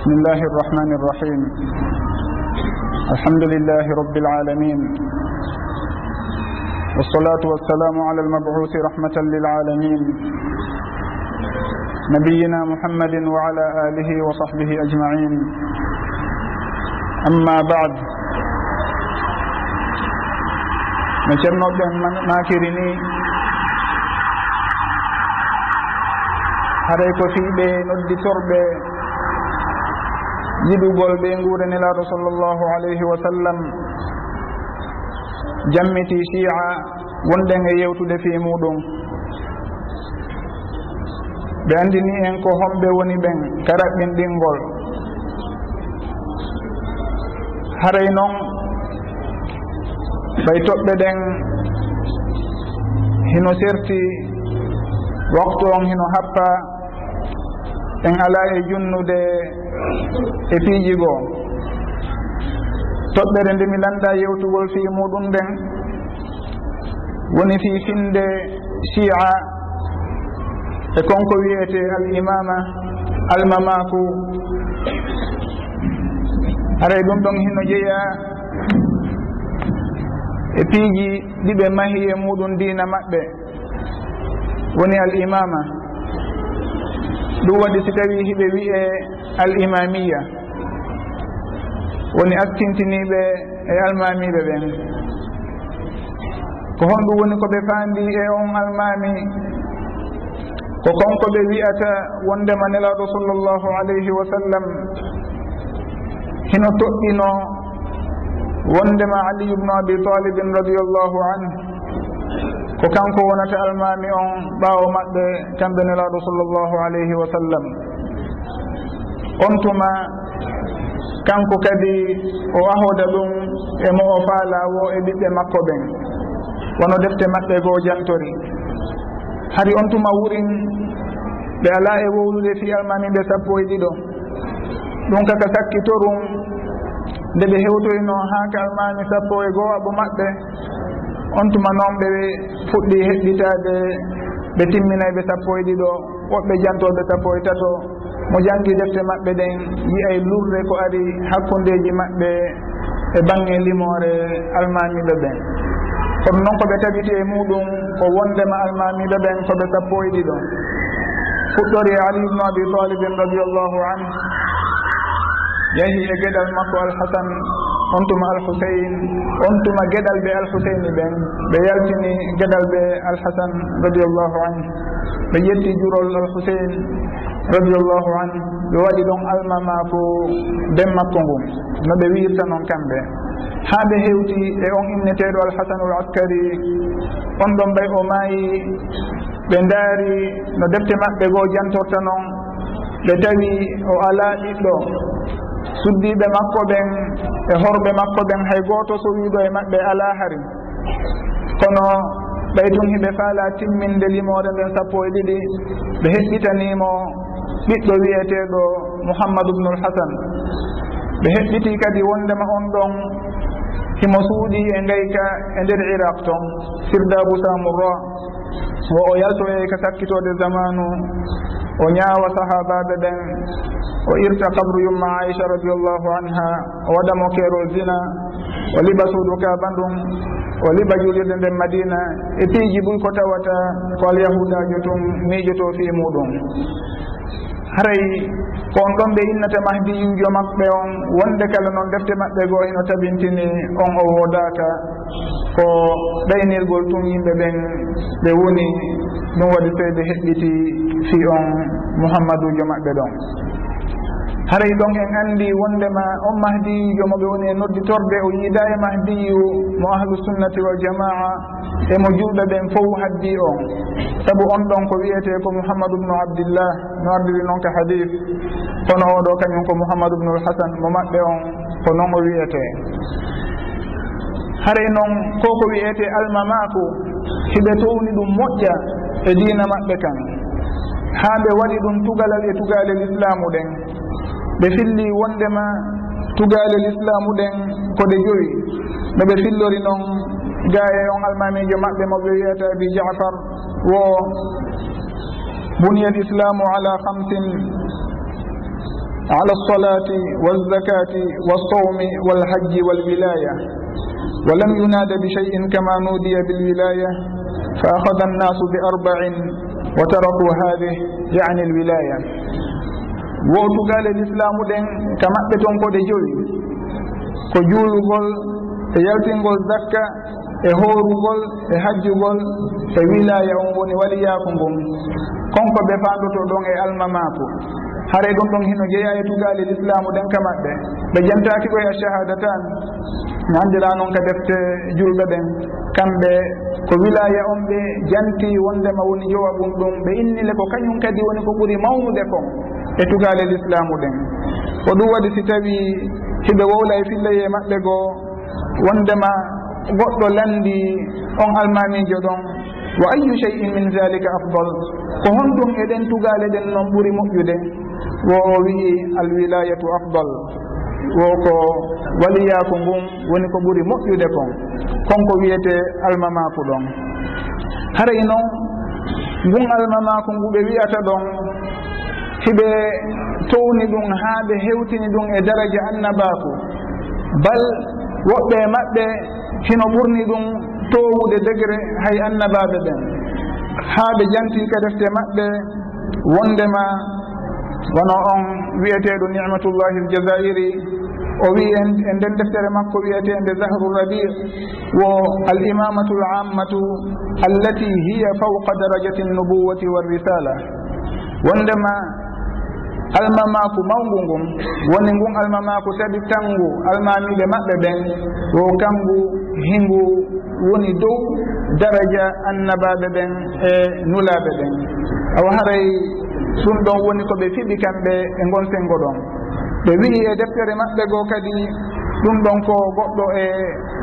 بسم الله الرحمن الرحيم الحمد لله رب العالمين والصلاة والسلام على المبعوث رحمة للعالمين نبينا محمد وعلى آله وصحبه أجمعين أما بعد no ceernoɓeɓen makiri ni haray ko fiiɓe nodditorɓe yiɗugol ɓe nguurenelaaɗo sallllahu alayhi wa sallam. Jammiti chia wonɗen e yewtude fi muɗum. Ɓe anndini en ko homɓe woni ɓen karaɓɓin ɗinngol haray noon ɓay toɓɓe ɗen hino serti waktu on hino happa en alaa e junnude e piiji goo toɓɓere nde mi lannda yewtugol fii muɗum ɓen woni fii finde chia e konko wiyete al imama almamaku aray ɗum ɗon hino jeeya e piiji ɗiɓe mahi e muɗum diina maɓɓe woni al imama ɗum waɗi si tawi hiɓe wiye al imamiya woni accintiniɓe e almamiɓe ɓen. Ko honɗum woni koɓe faandi e on almami. Ko konko ɓe wiyata wondema nelaɗo sallllahu alayhi wa sallam. Hino toɗɗino wondema aliyu bnu abi talibin radiallahu anhu. ko kanko wonata almami on ɓaawo maɓɓe kamɓe nelaɗo sallllahu alayhi wa sallam. On tuma kanko kadi o ahoda ɗum e mo o faalawo e ɓiɓɓe makko ɓen. Wono defte maɓɓe goo jantori hari on tuma wurin ɓe ala e wowlude fi almami ɓe sappo e ɗiɗo. Ɗum kaka sakkitorum nde ɓe hewtoyno haa ka almami sappo e goo abo maɓɓe. on tuma noon ɓe fuɗɗi heɗɗitade ɓe timminayɓe sappo e ɗiɗo woɓɓe jantoɓe sappo e tato mo jangi defte maɓɓe ɗen yiyay lurde ko ari hakkundeji maɓɓe e bange limore almamiɓe ɓen kono noon koɓe tabiti e muɗum ko wondema almamiɓe ɓen koɓe sappo e ɗiɗo fuɗɗori ali ibnu abi talibin radiallahu an yahi e gueɗal makko alhasan on tuma alhusein on tuma gueɗal ɓe alhuseini ɓen ɓe yaltini gueɗal ɓe alhasan radiallahu anhu. Ɓe ƴetti jurol alhusein radiallahu an ɓe waɗi ɗon almama fo den makko ngun no ɓe wirta noon kamɓe. Haa ɓe hewti e on inneteɗo alhasanul askari on ɗon ɓay o maayi ɓe ndaari no defte maɓɓe goo jantorta noon ɓe tawi o ala ɓiɗɗo suddiɓe makko ɓen e horɓe makko ɓen hay goto so wiiɗo e maɓɓe ala hari. Kono ɓay tun hiɓe faala timminde limore nden sappo e ɗiɗi ɓe heɓɓitanimo ɓiɗɗo wiyeteɗo mouhammadou ubnul hasan. Ɓe heɓɓiti kadi wondema on ɗon himo suuɗi e ngayka e nder iraq ton sirdabou samurra wo o yalto e ka sakkitode zamanu o ñaawa sahabaɓe ɓen o irta kabru yumma aicha radiallahu anha o waɗamo keerol zina o liɓa suudu kaban ɗum o liɓa julirde nden madina e piiji ɓuy ko tawata ko alyahudajo tum miijoto fi muɗum haray ko on ɗon ɓe innata mahdiyujo maɓɓe on wonde kala noon defte maɓɓe goo ino tabintini on o wodaka ko ɗaynirgol tun yimɓe ɓen ɓe woni ɗum waɗi to eɓe heɓɓiti fi on mouhammadoujo maɓɓe ɗon. haray ɗon en anndi wondema on mahdiyijo mo ɓe woni e nodditorde o yiida e mahdiyu mo ahlusunnati waljamaa emo juuɗa ɓen fof haddi on. Sabu on ɗon ko wiyete ko mouhammadou ubnu abdillah no ardiri noon ka hadis kono oɗo kañum ko mouhammadou ubnu lhasan mo maɓɓe on ko noon o wiyete haray noon ko ko wiyete almamaku hiɓe towni ɗum moƴƴa e diina maɓɓe kan. Haa ɓe waɗi ɗum tugalal e tugalel islamu ɗen. ɓe filli wondema tugalel islamu ɗen koɗe joyi. No ɓe fillori noon gaye on almamijo maɓɓe mo ɓe wiyata abi jafar wo buniya l islamu ala hamsin ala lsolati walzakati walsawmi walhajji walwilaya ولم يناد بشيء كما نودي بالولاية فأخذ الناس بأربع وتركوا هذه يعني الولاية woɗugal e l'islamu ɗen ka maɓɓe toon koɗe joyi. Ko juulugol e yaltingol zakka e hoorugol e hajjugol e wilaya on woni waliyako ngon. Konko ɓe fandoto ɗon e almamako haray ɗum ɗon hino jeeya e tugali l'islamu ɗen ka maɓɓe. Ɓe jantaki koye achahadatan mi andira noon ka defte julɓe ɓen kamɓe ko wilaya on ɓe janti wondema woni jowa ɓum ɗum. Ɓe innile ko kañum kadi woni ko ɓuuri mawnude kon. e tugalel islamu ɗen. Ko ɗum waɗi si tawi hiɓe wowla e fillaye maɓɓe goo wondema goɗɗo landi on almamijo ɗon wa ayu cheyin min dalika afdal? Ko honɗum eɗen tugale ɗen noon ɓuuri moƴƴude? Wo o wii alwilayatu afdal. Wo ko waliyaku ngun woni ko ɓuuri moƴƴude kon. Konko wiyete almamaku ɗon. Haray e noon ngun almamaku ngu ɓe wiyata ɗon hiɓe towni ɗum haa ɓe hewtini ɗum e daraja annabaku. Bal woɓɓe maɓɓe hino ɓurni ɗum towude degré hay annabaɓe ɓen. Haa ɓe janti ka defte maɓɓe wondema wono on wiyeteɗo nicmatullahi aljazairi. O wi e nden deftere makko wiyetede zahru rabi wo al imamatu l ammatu allati hiya fawqa darajati nnubuwati walrisala wondema almamaku mawngu ngun woni ngun almamaku taɓi tangu almamiɓe maɓɓe ɓen o kangu hingu woni dow daraja annabaɓe ɓen e nulaɓe ɓen. Awa haray ɗum ɗon woni ko ɓe fiɓi kamɓe e ngon sengo ɗon. Ɓe wii e deftere maɓɓe goo kadi ɗum ɗon ko goɗɗo e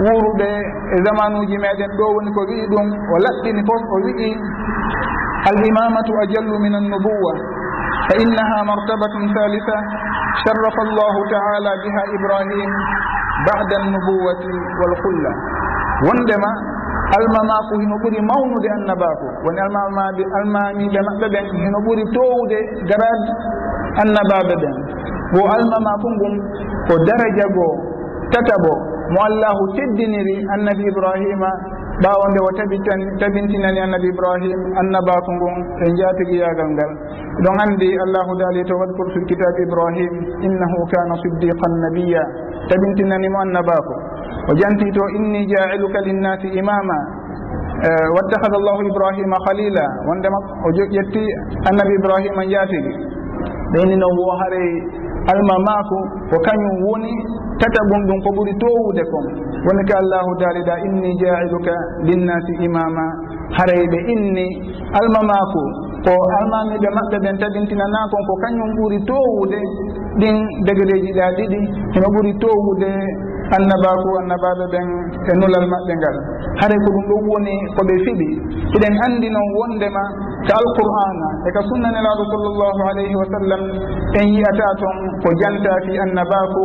wuuruɓe e zamanuji meɗen ɗo woni ko wii ɗum o laɓɓini fof o wii al imamatu ajallu min annubuwa fa innaha martabatun ثالثة sharafa allahu taala biha ibrahim bada annubuwati والخلة. wondema almamako hino ɓuri mawnude annabako woni almamaɓe almamiɓe maɓɓe ɓen hino ɓuri towde garad annabaɓe ɓen wo almamako ngun ko daraja goo tataɓo mo allahu teddiniri annabi ibrahima ɓawo nde o tabitan tabintinani annabi ibrahim annabaku ngun e jatigiyagal ngal. Ɗon andi allahu daali to wadkur fi kitabe ibrahim innahu kana siddiqan nabiya tabintinanimo annabako o jantito inni jailuka linnasi imama e, wattahada llahu ibrahima khalila wondema o ƴetti annabi ibrahima jaatigi noon wo haray alma maako ko kañum woni tataɓum ɗum ko ɓuri towude kon. Woni ka allahu daalida inni jailuka linnasi imama harayɓe inni. Alma maako ko almamiɓe maɓɓe ɓen tabintinanakon ko kañum ɓuri towude ɗin degreji ɗa ɗiɗi hino ɓuri towude annabaku annabaɓe ɓen e nulal maɓɓe ngal. Haray ko ɗum ɗon woni ko ɓe fiɓi eɗen anndi noon wondema ka alqur'ana e ka sunnanelaɗo sallllahu alayhi wa sallam en yiyata toon ko jantaki annabaku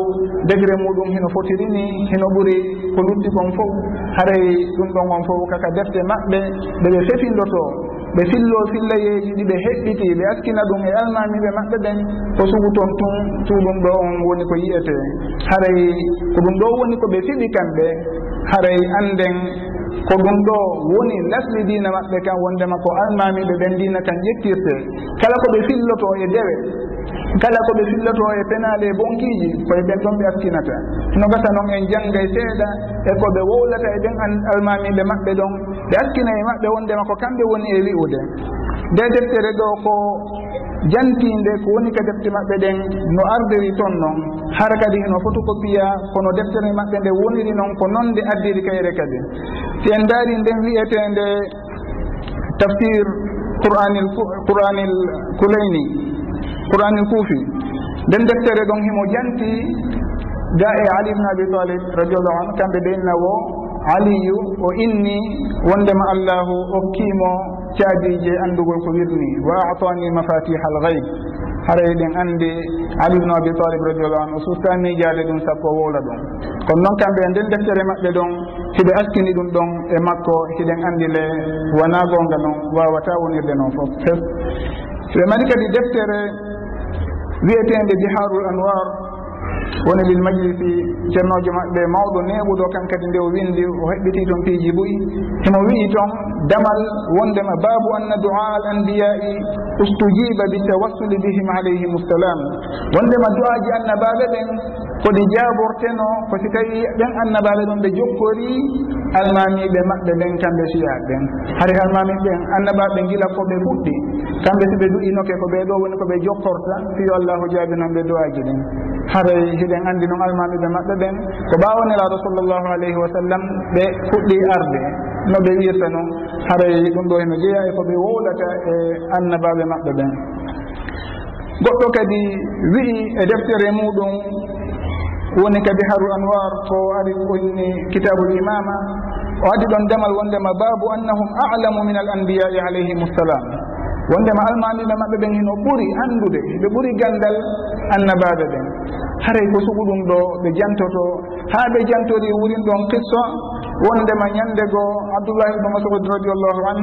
degré muɗum hino fotirini hino ɓuri ko lutti kon fof. Haray ɗum ɗon on fof kaka defte maɓɓe ɓeɓe fefindotoo. ɓe fillo fillayeji ɗi ɓe heɓɓiti ɓe askina ɗum e almamiɓe maɓɓe ɓen ko sugu toon tun suɗum ɗo on woni ko yiyete. Haray ko ɗum ɗo woni ko ɓe fiɓi kamɓe haray anden ko ɗum ɗo woni lasli dina maɓɓe kan wondema ko almamiɓe ɓen dina kan ƴettirte kala ko ɓe filloto e dewe kala ko ɓe filloto e penale e bonkiji koye ɓen ɗon ɓe askinata no gasa noon en jangga seeɗa e ko ɓe wowlata e ɓen almamiɓe maɓɓe ɗon ɓe hakkina e maɓɓe wondema ko kamɓe woni e wi'ude nde deftere ɗo ko jantinde ko woni ka defte maɓɓe ɗen no ardiri toon noon hara kadi no fotocopiya kono deftere maɓɓe nde woniri noon ko noon nde addiri kayre kadi. Si en daari nden wiyetende tafsir qouranil qouranil kulayni qouranil kuufi nden deftere ɗon himo janti ga e ali ibne abi talib radiallahu anu kamɓe ɗennawo aliyu o inni wondema allahu okkimo caabije andugol ko wirni wa atani mafatiha al gayb haray ɗen andi ali ibne abi talib radiallahu anu o sustani ɗum sappo wowla ɗum. Kono noon kamɓe nden deftere maɓɓe ɗon hiɓe askini ɗum ɗon e makko hiɗen andi le wona gonga noon wawata wonirde noon fof. Fes ɓe mari kadi deftere wiyetede biharul anwar woni lil majlisi ceernojo maɓɓe mawɗo neɓuɗo kan kadi nde o windi o heɓɓiti toon piiji ɓuyi himo wi'i toon damal wondema baabu anna dua al anbiyai ustujiba bitawassuli bihim alayhim salam wondema du'aji annabaɓe ɓen koɗi jaaborteno ko si tawi ɓen annabaɓe ɗon ɓe jokkori almamiɓe maɓɓe ɓen kamɓe siyaɓe ɓen. Hari almami ɓen annabaɓe gila ko ɓe fuɗɗi kamɓe so ɓe du'inoke ko ɓeɗo woni ko ɓe jokkorta fiyo allahu jaabi noon ɓe du'aji ɗen. haray hiɗen anndi noon almamiɓe maɓɓe ɓen ko ɓawaniraɗo sallllahu alayhi wa sallam ɓe fuɗɗi arde. No ɓe wirta noon haray ɗum ɗo heno jeeya e ko ɓe wowlata e annabaɓe maɓɓe ɓen. Goɗɗo kadi wi'i e deftere muɗum woni kadi haru anwar ko ari inni kitabul imama o addi ɗon ndemal wondema babu annahum alamu min al anbiyai alayhim ssalam wondema almamiɓe maɓɓe ɓen hino ɓuri anndude ɓe ɓuri gandal annabaɓe ɓen. Haray ko sugu ɗum ɗo ɓe jantoto. Haa ɓe jantori wurin ɗon qissa wondema ñande goo abdoullahi ibnu masud radiallahu an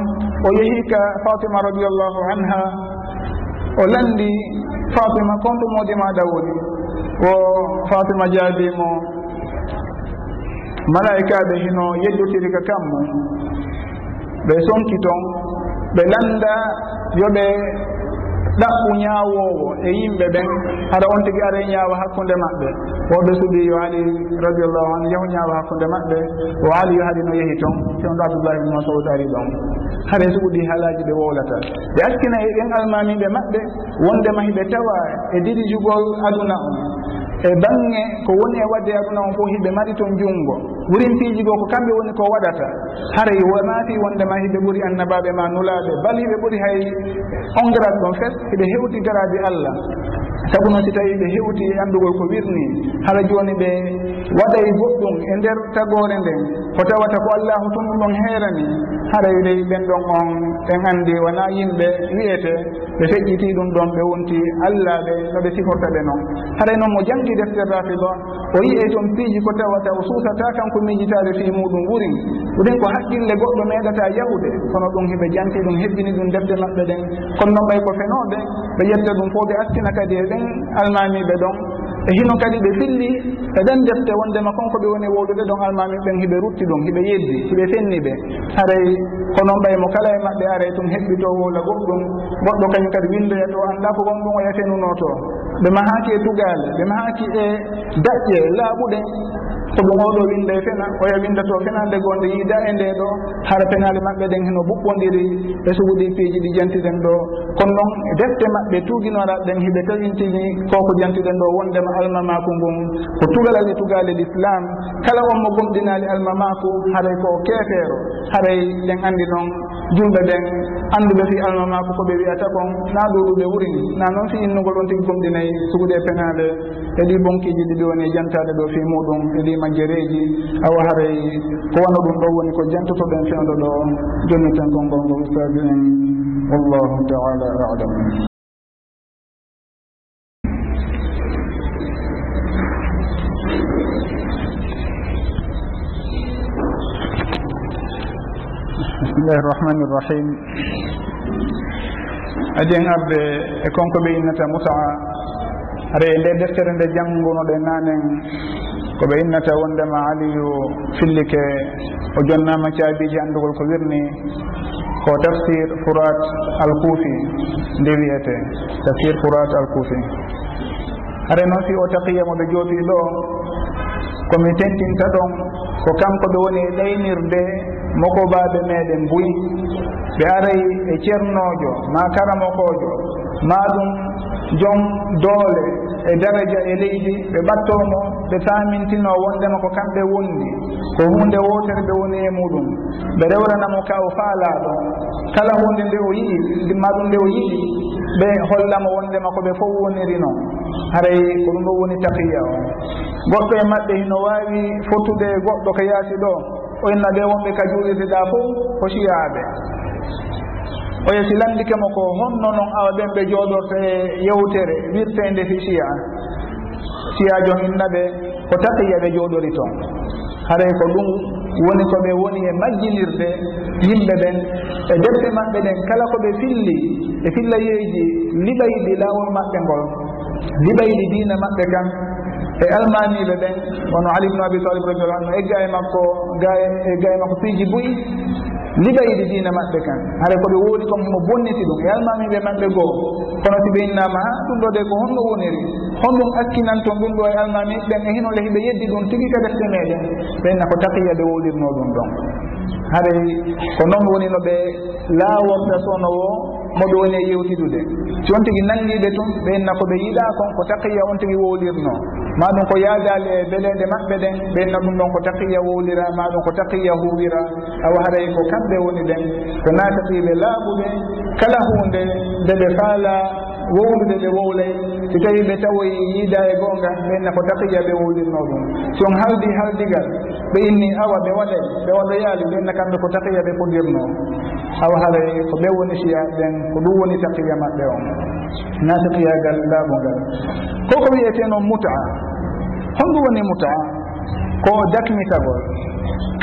o yeehi ka fatima radiallahu anha o landi fatima konto moƴe maɗa woni o fatima jaabimo malaikaɓe hino yeƴƴotiri ka kammu ɓe sonki ton ɓe landa yoɓe ɗaɓɓu ñaawowo e yimɓe ɓen. Haɗa on tigi ara ñaawa hakkunde maɓɓe. Woɓe suɓi yo ali radiallahu anu yahu ñaawa hakkunde maɓɓe. O ali yo haɗi no yehi toon cewn ɗo abdoullah ibne masoud ari ɗon haɗa suɓuɗi haalaji ɓe wowlata ɓe askina e ɓen almamiɓe maɓɓe wonde mahi ɓe tawa e dirigugol aduna on. e bange ko woni e wadde aduna on fof hiɓe mari toon junngo wurintiiji goo ko kamɓe woni ko waɗata. Haray wonaafi wondema hiɓe ɓuri annabaɓe ma nulaaɓe bal hiɓe ɓuri hay ongirat ɗon fes hiɓe hewti garaade allah. Sabu noon si tawi ɓe hewti e anndugol ko wirni hara jooni ɓe waɗay goɗɗum e nder tagore nden ko tawata ko allahu tun ɗon heerani haray wiɗey ɓen ɗon on en anndi wona yimɓe wiyete ɓe feƴƴiti ɗum ɗon ɓe wonti allah ɓe no ɓe siforta ɓe noon haray noon mo jangi deftere rafida o yi'e toon piiji ko tawata o suusata kanko miijitaade fii muɗum wurin ɗuɗen ko haqqille goɗɗo meeɗata yahude kono ɗum hiɓe janti ɗum hebbini ɗum defde maɓɓe ɗen kono noon ɓay ko fenooɓe ɓe ƴetta ɗum fof ɓe astina kadi e ɗen almamiɓe ɗon e hino kadi ɓe filli e ɗen defte wondema konko ɓe woni wowɗuɓe ɗon almamin ɓen hiɓe rutti ɗum hiɓe yeddi hiɓe fenni ɓe. Aray konon ɓay mo kala e maɓɓe aray tum heɓɓito wowla goɗɗum. Goɗɗo kañum kadi windoya to e annda ko gonɗum o yafenuno e to ɓe mahaki e tugal ɓe mahaki e daƴƴe laaɓuɗe. sabu oɗo winde e fena oya windato fenande gonde yiida e nde ɗo hara penale maɓɓe ɗen heno ɓuɓɓodiri e suguɗi piiji ɗi jantiɗen ɗo. Kono noon e defte maɓɓe tuuguinoraɓe ɗen hiɓe tawintini koko jantiɗen ɗo wondema almamaku ngun ko tugalali tugale l' islam kala on mo gomɗinali almamaku haray ko keefeero haray ɗen andi noon julɓe ɓen annduɓe fi almamako koɓe wiyata kon na ɗuɗuɓe wurini na noon fi innugol on tigi gomɗinayi suguɗe penale e ɗi bonkiji ɗiɗi woni jantade ɗo fi muɗum e ɗi majjereji awa haray ko wano ɗum ɗo woni ko jantotoɗen fewɗo ɗo jonni jonniten gonngol ngol ustadi en. Wallahu taala alam. bisimillahi irrahmani irrahim adien arde e konko ɓe innata musaa are e nde deftere nde janngunoɗe nanen ko ɓe innata wondema aliyu fillike o jonnama caabiji anndugol ko wirni ko tafsir furat al kuufi nde wiyete tafsir furat al kuufi are noon fi o taqiya mo ɓe jooɗi ɗo komi tentinta ɗon ko kanko ɓe woni e ɗaynirde mokobaɓe meɗen buyi ɓe aray e ceernojo ma karamokojo ma ɗum joom doole e daraja e leydi ɓe ɓattomo ɓe famintino wondema ko kamɓe wondi ko hunde wotere ɓe woni e muɗum. Ɓe rewranamo ka o faalaɗo kala hunde nde o yii ma ɗum nde o yiɗi ɓe hollamo wondema koɓe fof wonirino. Haray ko ɗum ɗo woni taqiya o. Goɗɗo e maɓɓe hino wawi fottude e goɗɗo ko yaasi ɗo inna ɓe wonɓe ka juuɗirdeɗa fof ko siyaaɓe o yesi landike mo ko honno noon awa ɓen ɓe jooɗorta e yewtere wirtende fi siya siya siyajo inna ɓe ko taqiya ɓe jooɗori toon. Haray ko ɗum woni ko ɓe woni e majjinirde yimɓe ɓen. E defte maɓɓe ɗen kala ko ɓe filli e fillayeeji liɓayɗi laawol maɓɓe ngol. Liɓayɗi diina maɓɓe kan e almaniɓe ɓen wono ali bnu abi talib radiallah anhu e gaye makko ga e gaye makko piiji buyi liɓayde diina maɓɓe kan. Hara koɓe woodi comme mo bonniti ɗum. E almamiɓe maɓɓe goo kono si ɓe innama ha ɗum ɗo de ko honno woniri. Honɗum akkinanton ɗum ɗo e almami ɓen e hinole hiɓe yeddi ɗum tigi ka defte meɗen. Ɓenna ko taqiya ɓe wowlirno ɗum ɗon. Haray ko noon woni no ɓe laaworta sono moɓe woni e yewtidude si on tigi nangguiɓe tun ɓe inna koɓe yiɗa kon ko taqiya on tigi wowlirno ma ɗum ko yaadali e beleɗe maɓɓe ɗen ɓe inna ɗum ɗon ko taqiya wowlira ma ɗum ko taqiya huwira awa haray ko kamɓe woni ɗen ko nataqiɓe laaɓuɓe kala hunde nde ɓe faala wowlude ɓe wowlay so tawi ɓe tawoy yiida e goonga ɓenna ko taqiya ɓe wowlirno ɗum. So on haldi haldigal ɓe inni awa ɓe waɗay ɓe waɗo yaali ɓenna kamɓe ko taqiya ɓe podirno awa haray ko ɓe woni siya ɓen ko ɗum woni taqiya maɓɓe on. Na taqiyagal laaɓo ngal koko wiyeteno muta. Honɗum woni muta ko dakmitagol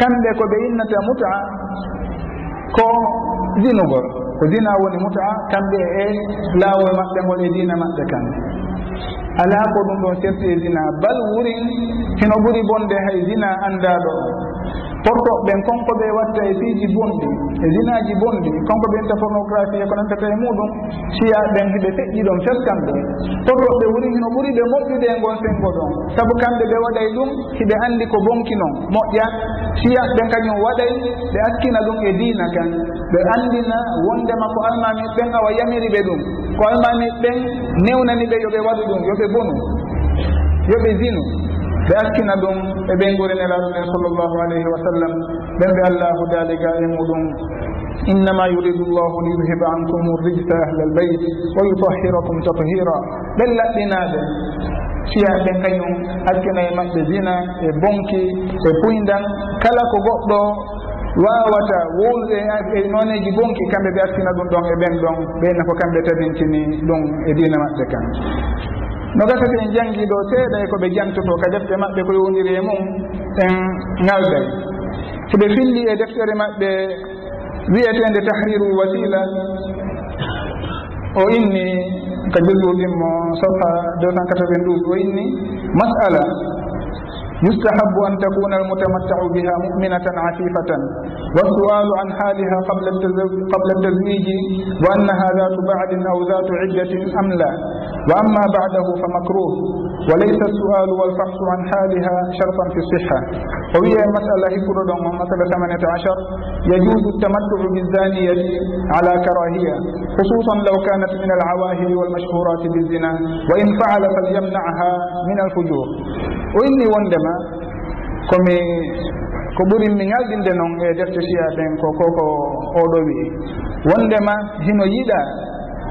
kamɓe ko ɓe innata muta ko dinugol ko dina woni muta kamɓe e laawol maɓɓe ngol e dina maɓɓe kamɓe ala ko ɗum ɗon serti e zina bal wurin hino ɓuri bonde hay zina anndaɗo portoɓe ɓen konko ɓe watta e fiiji bonɗi e zinaji bonɗi konko ɓe nta pornographie e ko nantata e muɗum siya ɓen hiɓe feƴƴi ɗon feskan ɓe portoɓe woni hino ɓuuri ɓe moƴƴude e ngon sengo ɗon. Saabu kamɓe ɓe waɗay ɗum hiɓe anndi ko bonki noon moƴƴa. Siya ɓen kañum waɗay ɓe akkina ɗum e diina kan. Ɓe anndina wondema ko almami ɓen awa yamiri ɓe ɗum. Ko almami ɓen newnani ɓe yoɓe waɗu ɗum yoɓe bonu yoɓe zinu. ɓe accina ɗum e ɓen guri nelaɗo ɓen sallllahu alayhi wa sallam ɓen ɓe allahu dalika e muɗum. Innama yuridu llahu liyuhiba ankum rijsa ahla albayt wa yutahirakum tathira ɓen laɓɓinaaɓe fiya ɓen kañum hakkina e maɓɓe zina e bonki e puydan kala ko goɗɗo wawata wowlude e noneji bonki kamɓe ɓe artina ɗum ɗon e ɓen ɗon ɓeyna ko kamɓe tabintini ɗum e dina maɓɓe kan. no gasata en jangi ɗo seeɗa e koɓe jantoto ka defte maɓɓe ko yowdiri e mum en ŋalday soɓe filli e deftere maɓɓe wiyetende tahriru wasila o inni ka jolluɗimmo sofa 292 o inni masala yustahabu an takuna almutamattau biha muminatan afifatan والسؤال عن حالها قبل قبل التزويج وأنها ذات بعد أو ذات عدة أم لا واما بعده فمكروه وليس السؤال والفحص عن حالها شرطا في الصحه وهي مساله كردون مساله 18 يجوز التمتع بالزانيه على كراهيه خصوصا لو كانت من العواهر والمشهورات بالزنا وان فعل فليمنعها من الفجور. واني وندما komi ko ɓuri mi ñalɗinde noon e defte siya ɓen ko koko oɗo wi wondema hino yiɗa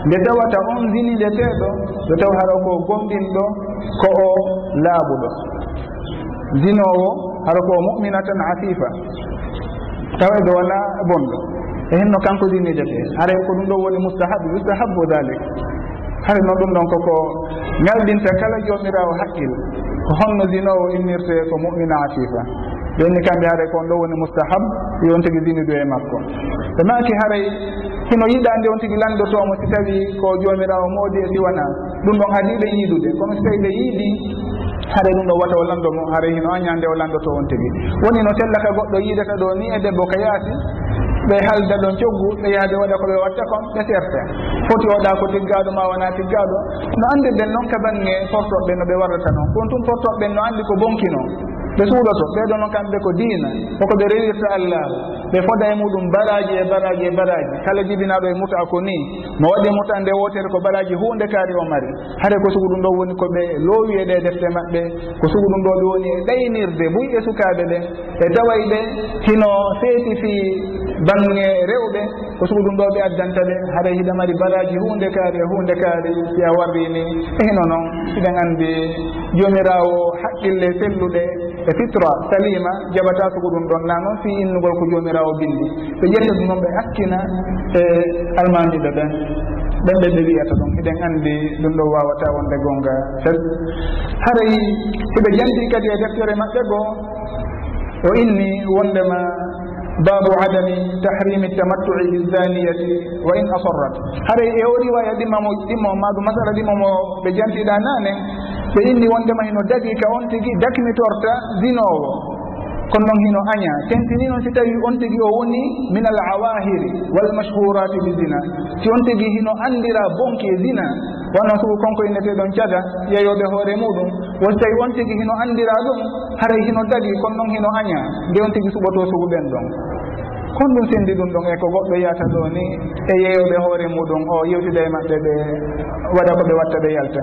nde tawata on zinideteɗo so taw hara ko gomɗinɗo ko o laaɓuɗo zinowo hara ko muminatan mu'mina afifa tawa ɗo wala bonɗo. E henno kanko zinidete haray ko ɗum ɗo woni mustahabu yustahabu dalik haray noon ɗum ɗon koko ñalɗinta kala jomirawo haqqil. Ko honno zinowo innirte ko mu'mina afifa ɓenni kamɓe haray ko on ɗo woni mustahab yon tigi zinidu e makko. Ɓe maki haray sino yiɗa nde on tigi landotomo si tawi ko jomirawo moodi e siwana ɗum ɗon haadi yiidude kono si tawi ɓe yiidi haray ɗum ɗo wata o lando mo haray hino aña nde o landoto on tigi. Woni no tellaka goɗɗo yiidata ɗo ni e debbo ka yaasi ɓe halda ɗon coggu ɓe yahde waɗa ko ɓe watta kon ɓe serte foti oɗa ko tiggaɗo ma wona tiggaɗo. No andirɗen noon ka bange portoɓɓe no ɓe warrata noon. Kon tum portoɓɓen no andi ko bonkino ɓe suuɗoto. Ɓeɗo noon kamɓe ko diina koko ɓe rewirta allah ɓe foda e muɗum baraji e baraji e baraji. Kala jibinaɗo e muta ko ni mo waɗi muta nde wotere ko baraji hunde kaari o mari. Hade ko sugu ɗum ɗo woni koɓe loowi e ɗe defte maɓɓe ko sugu ɗum ɗo ɓe woni e ɗaynirde buy e sukaɓe ɓe e taway ɓe hino feeti fi bange rewɓe ko sugu ɗum ɗo ɓe addanta ɓe haɗa hiɗa mari baraji hunde kaari e hunde kaari si a warrini e hino noon iɗen andi jomirawo haqqille selluɗe e fitra salima jaɓata soko ɗum ɗon na noon fi innugol ko jomirawo bindi ɓe ƴetta ɗum noon ɓe hakkina e almamiɗo ɓen ɓen ɓe ɓe wiyata ɗum eɗen anndi ɗum ɗo wawata wonde gonga fes. Haray hiɓe jandi kadi e deftere maɓɓe goo o inni wondema babu adami tahrimi tamattu'i bizaniyati wa in asarrat haray e o riwaya ɗimmamo ɗimmo maɗum masala ɗimmamo ɓe jantiɗa nane ɓe inni wondema hino dagi ka on tigui dakmitorta zinowo kono noon hino aña tentini noon si tawi on tigi o woni min al awahiri walmashhurati bi zina. Si on tigi hino andira bonke zina wonon sugu konko inneteɗon caga yeyoɓe hoore muɗum. Wosi tawi on tigi hino andira ɗum haray hino dagi kono noon hino aña nde on tigi suɓoto sugu ɓen ɗon. Kon ɗum sendi ɗum ɗon e ko goɗɗo yiyata ɗo ni e yeyoɓe hoore muɗum o yewtida e maɓɓe ɓe waɗa ko ɓe watta ɓe yalta.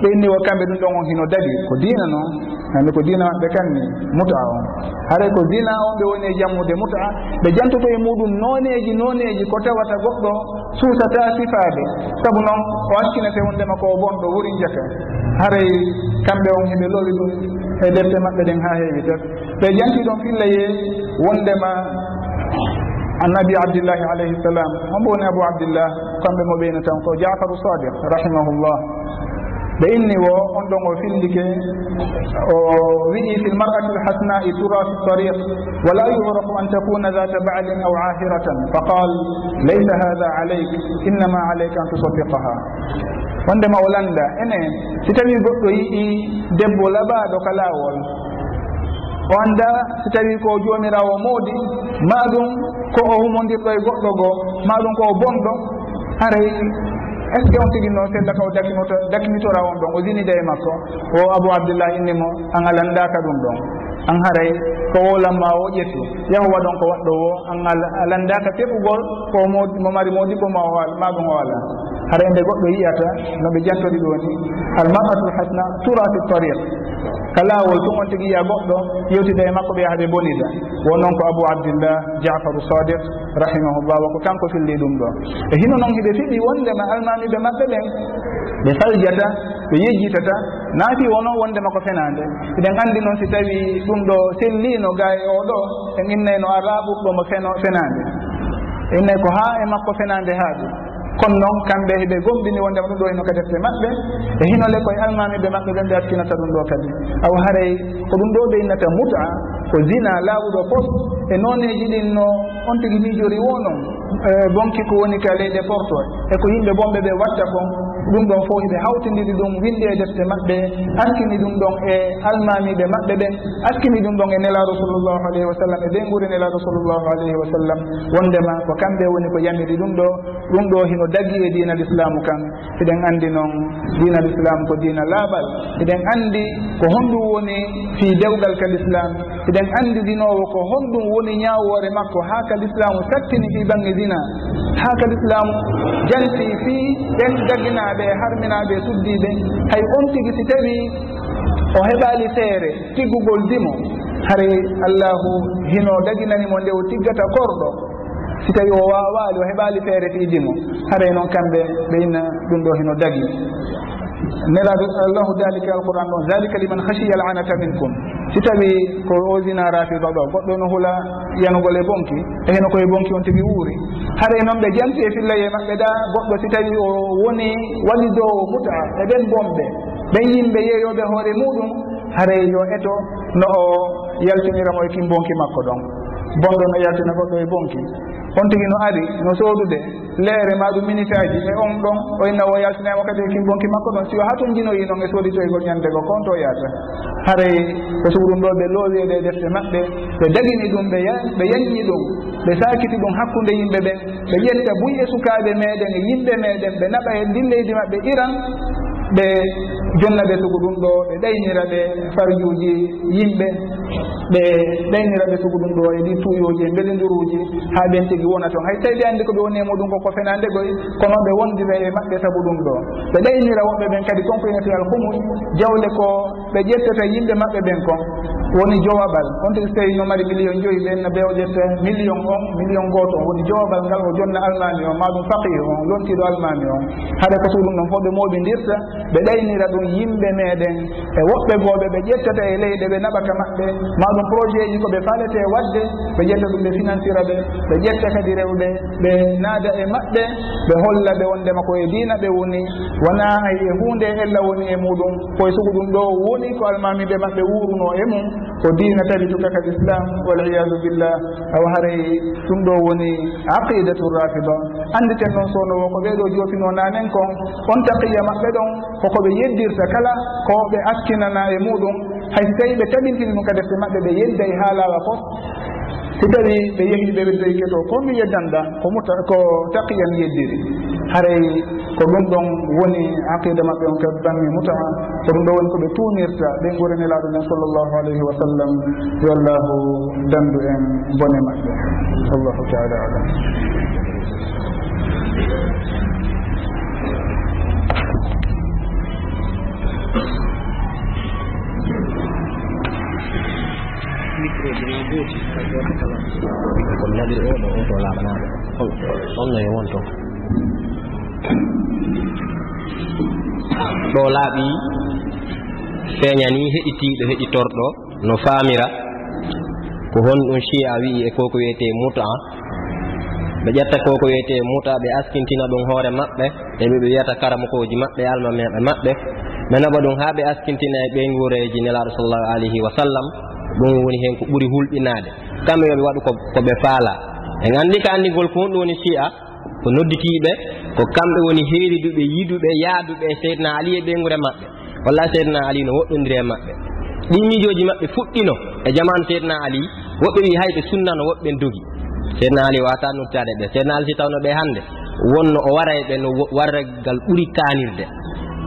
Ɓe inni wo kamɓe ɗum ɗon on hino dagi. Ko diina noon andi ko dina maɓɓe kanni muta on. Haray ko dina on ɓe woni e jammude muta ɓe jantoto e muɗum noneji noneji ko tawata goɗɗo suusata sifaade. Saabu noon o askinete wondema ko bonɗo wuri jaka haray kamɓe on heɓe lowi ɗum e defte maɓɓe ɗen ha heewi tat ɓe janti ɗon filleye wondema annabi abdillahi alayhi salam. Hombo woni abou abdillah kamɓe mo ɓeyno tan ko jafaru sadiq rahimahullah. ɓe inni wo on ɗon o fillike o wiɗi fi lmar'ati lhasna'i tura fi tariq. Wala yuhraku an takuna data ba'lin aw ahiratan. Fa qal laysa hada alayk innama alayka an tusaddiqaha. Wondema o landa ene si tawi goɗɗo yiɗi debbo laɓaɗo ka laawol o annda si tawi ko joomirawo moodi ma ɗum ko o humondirɗo e goɗɗo goo ma ɗum ko o bonɗo aray est ce que on tigi noon seeɗa kaw dakinoto dakinitora on ɗon o zinida e makko. O abou abdoullah inni mo an alandaka ɗum ɗon an haray ko wolanma o ƴetti yahowa ɗon ko waɗɗo o an alandaka teɓugol ko mo mari modibbo ma o ma maɗum o ala hara nde goɗɗo yiyata no ɓe jantori ɗo ni. Almamatul hasna tura fi tariq. Ka laawol ɗum on tigi yiya goɗɗo yewtida e makko ɓe yaha ɓe bonida. Won noon ko abou abdillah jafaru sadiq rahimahullah wa ko kanko filli ɗum ɗo. E hino noon hiɓe fiɓi wondema almamiɓe maɓɓe ɓen ɓe saljata ɓe yejjitata naafi wono wondema ko fenande eɗen anndi noon si tawi ɗum ɗo sellino ga e oɗo en innayno ala ɓurɗomo feno fenande innay ko haa e makko fenande haaɗi kono noon kamɓe heɓe gomɗini wondema ɗum ɗo hino ka defte maɓɓe. E hinole koye almamiɓe maɓɓe ɓen ɓe attinata ɗum ɗo kadi. Aw haray ko ɗum ɗo ɓe innata muta ko zina laawuɗo pos e noneji ɗin no on tigui miijori wo noon bonki e ko woni ka leyɗe porto. E ko yimɓe bonɓe ɓe watta kon ɗum ɗon fof eɓe hawtidiri ɗum winde e defte maɓɓe askini ɗum ɗon e almamiɓe maɓɓe ɓen askini ɗum ɗon e nelaɗo sallllahu alayhi wa sallam e ɓen ɓuuri nelaɗo sallllahu alayhi wa sallam. Wondema ko kamɓe woni ko yamiri ɗum ɗo ɗum ɗo hino dagi e dinal islamu kan eɗen andi noon dinal islamu ko dina laaɓal eɗen andi ko honɗum woni fi dewgal kal islam eɗen andi dinowo ko honɗum woni ñawore makko ha kal islamu sattini fi bange dina ha kal islamu janti fi ɗen daginaɓe ɓe harminaɓe suddiɓe hay on tigui si tawi o heɓali feere tiggugol dimo. Hare allahu hino daginanimo nde o tiggata korɗo. Si tawi o wawali o heɓali feere fiidimo haray noon kamɓe ɓe inna ɗum ɗo hino dagi. nelaɗo allahu dalika alquran ɗon dalika liman hasiya alanata minkum. Si tawi ko osinarafiɗo ɗo goɗɗo no hula yanugol e bonki heno koye bonki on tigi wuuri. Haɗay noon ɓe jamti e, e fillaye maɓɓe ɗa goɗɗo si tawi o woni wallidowo muta e ɓen bomɓe ɓen yimɓe yeeyoɓe hoore muɗum haray e yo eto no o yaltiniramo e kin bonki makko ɗon. Bonɗo no yaltina goɗɗo e bonki. On tigi no ari no soodude leere ma ɗum minute aji mais e on ɗon o inna o yaltinama kadi e kimbonki makko ɗon. Siwa ha ton jinoyi noon e sooditoygol ñandego kon to yata haray ko suguɗum ɗo ɓe loowi e ɗe defte maɓɓe ɓe dagini ɗum ɓe ɓe yanñi ɗum ɓe sakiti ɗum hakkude yimɓe ɓen ɓe ƴetta buy e sukaɓe meɗen e yimɓe meɗen ɓe naɓa e ndilleydi maɓɓe iran ɓe jonna ɓe sugu ɗum ɗo ɓe ɗaynira ɓe farjuji yimɓe ɓe ɗaynira ɓe sugu ɗum ɗo e ɗi tuyoji e mbelodiruji ha ɓen tigi wona toon. Hay tawi ɓe andi koɓe woni e muɗum koko fenande goy kono ɓe wondira e maɓɓe sabu ɗum ɗo. Ɓe ɗaynira wonɓe ɓen kadi konko inete alhumus jawle ko ɓe ƴettata yimɓe maɓɓe ɓen kon. Woni jowabal on tigi so tawi no mari million joyi ɓen no ɓewƴetta million on million goto on. Woni jowabal ngal o jonna almami on ma ɗum faqih on yontiɗo almami on. Haɗa ko sugu ɗum ɗon fof ɓe moɓidirta ɓe ɗaynira ɗum yimɓe meɗen e woɓɓe gooɓe ɓe ƴettata e leyɗe ɓe naɓaka maɓɓe. Ma ɗum projet ji ko ɓe falete e wadde ɓe ƴetta ɗum ɓe financira ɓe ɓe ƴetta kadi rewɓe ɓe naada e maɓɓe ɓe holla ɓe wondema koye diina ɓe woni. Wona ay e hunde ella woni e muɗum. Koye sugu ɗum ɗo woni ko almamiɓe maɓɓe wuruno e mum. Ko diina tawi tabituka kal islam waliyadu billah. Awa haray ɗum ɗo woni aqidatu rafida anditen noon sownowo ko ɓeɗo jofino nanen kon. On taqiya maɓɓe ɗon. koko ɓe yeddirta kala ko ɓe askinana e muɗum. Hay so tawi ɓe taɓintini ɗum ka defte maɓɓe ɓe yedda e haalawa fof si tawi ɓe yehi ɓe ɓeddoy keto ko mi yeddanɗa ko taqiyan yeddiri. Haray ko ɗum ɗon woni aqida maɓɓe on ka bangi mutaa ko ɗum ɗo woni ko ɓe tunirta ɓe gurinelaɗo nden sallllahu alayhi wa sallam. Yo allahu dandu en bone maɓɓe. Allahu taala alam. kono naɓiri oɗo on to on no e won to ɗo laaɓi feeñani heɗitiɗo heɗitorɗo no faamira ko honɗum chi'a wi'i e koko wiyete muta. Ɓe ƴetta koko wiyete muta ɓe askintina ɗum hoore maɓɓe e ɓe wiyata karamukoji maɓɓe almameɓe maɓɓe. ɓe naɓa ɗum haa ɓe askintina e ɓen wureeji nelaaɗo sallllahu alayhi wa sallam ɗum woni heen ko ɓuri hulɓinaade kamɓe yoɓe waɗu ko ɓe faala. En anndi ko anndingol ko honɗum woni si'a ko nodditiiɓe ko kamɓe woni heeriduɓe yiduɓe yaaduɓe e seydna ali e ɓeygure maɓɓe. Walla seydna ali no woɗɗondiri e maɓɓe. Ɗi miijooji maɓɓe fuɗɗino e jamanu seydna ali woɓɓe wi hay ɓe sunnano woɓɓe dogi seydna ali wata noddaade ɓe. Seydna ali si tawno ɓe hannde wonno o wara e ɓe no warragal ɓuri kaanirde.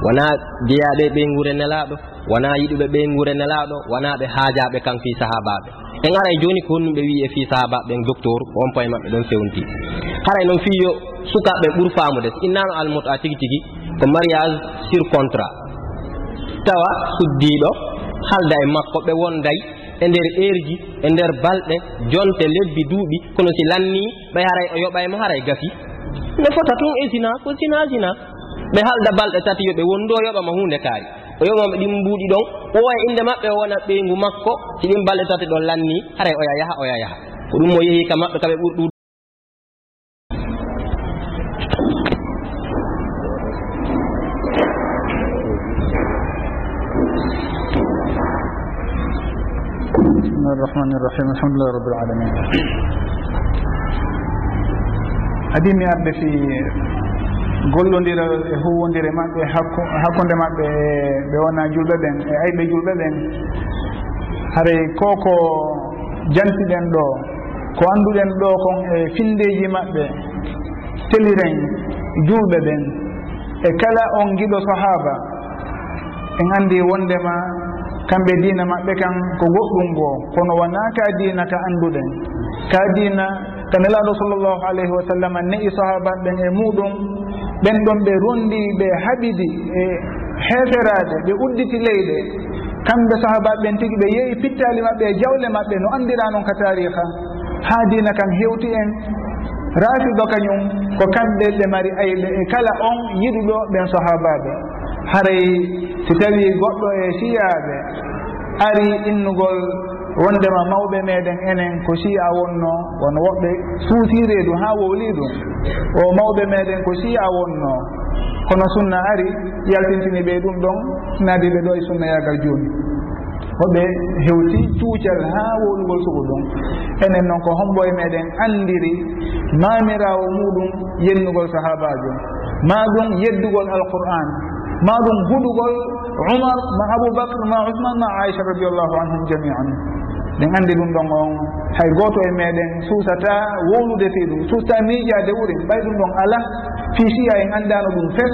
wona jeyaɓe ɓe guure nelaɗo wona yiɗuɓe ɓe guure nelaɗo wona ɓe haajaɓe kan fi sahabaɓe. En ara joni ko honnuɓe wi e fi sahabaɓe ɓen docteur on poye maɓɓe ɗon fewnti haray noon fiyo sukaɓe ɓuur famude innano a tigui tigui ko mariage sur contrat. Tawa suddiɗo halda e makko ɓe wonday e nder heure ji e nder balɗe jonte lebbi duuɓi kono si lanni ɓay haray o yoɓaymo haray gafi ne fota tun e sina ko sina sina ɓe halda balɗe tati yo ɓe wondo yoɓama hunde kaari o yoɓama ɗin mbuuɗi ɗon owa inde maɓɓe o wona ɓeygu makko si ɗin balɗe tati ɗon lanni haray oya yaha oya yaha ko ɗum mo yeehi ka maɓɓe kaɓe ɓurɗu بسم الله الرحمن الرحيم الحمد لله رب العالمين adimi arde fi gollodira e huwodire maɓɓe hakkude maɓɓe ɓe wona julɓe ɓen e ayɓe julɓe ɓen. Haray ko ko jantiɗen ɗo ko annduɗen ɗo kon e findeji maɓɓe teliren julɓe ɓen. E kala on giɗo sahaba en anndi wondema kamɓe diina maɓɓe kan ko goɗɗum goo kono wona ka diina ka annduɗen ka diina ka nelaɗo sallllahu alayhi wa sallam ne'i sahaba ɓen e muɗum ɓen ɗon ɓe rondi ɓe haɓidi e heeferade ɓe udditi leyɗe. Kamɓe sahabaɓe ɓen tigi ɓe yeehi pittali maɓɓe e jawle maɓɓe no andira noon ka tariha. Ha dina kan hewti en rafido kañum ko kamɓe ɓe mari ayɓe e kala on yiɗuɗo ɓen sahabaɓe. Haray si tawi goɗɗo e siyaɓe ari innugol wondema mawɓe meɗen enen ko siya wonno wono woɓɓe suutire ɗum ha wowli ɗum. O mawɓe meɗen ko siya wonno kono sunna ari yaltintini ɓe ɗum ɗon naadi ɓe ɗo e sunna yagal joni hoɓe hewti cuucal ha wolugol sugu ɗum. Enen noon ko hombo e meɗen andiri mamirawo muɗum yennugol sahabajo ma ɗum yeddugol alqur'an. Ma ɗum huɗugol umar ma aboubacre ma ousmane ma aicha radiallahu anhum jamian. Ɗen anndi ɗum ɗon on. Hay gooto e meɗen suusata wowlude fii ɗum suusata miijade wuren ɓay ɗum ɗon ala fiisiya en anndano ɗum fes.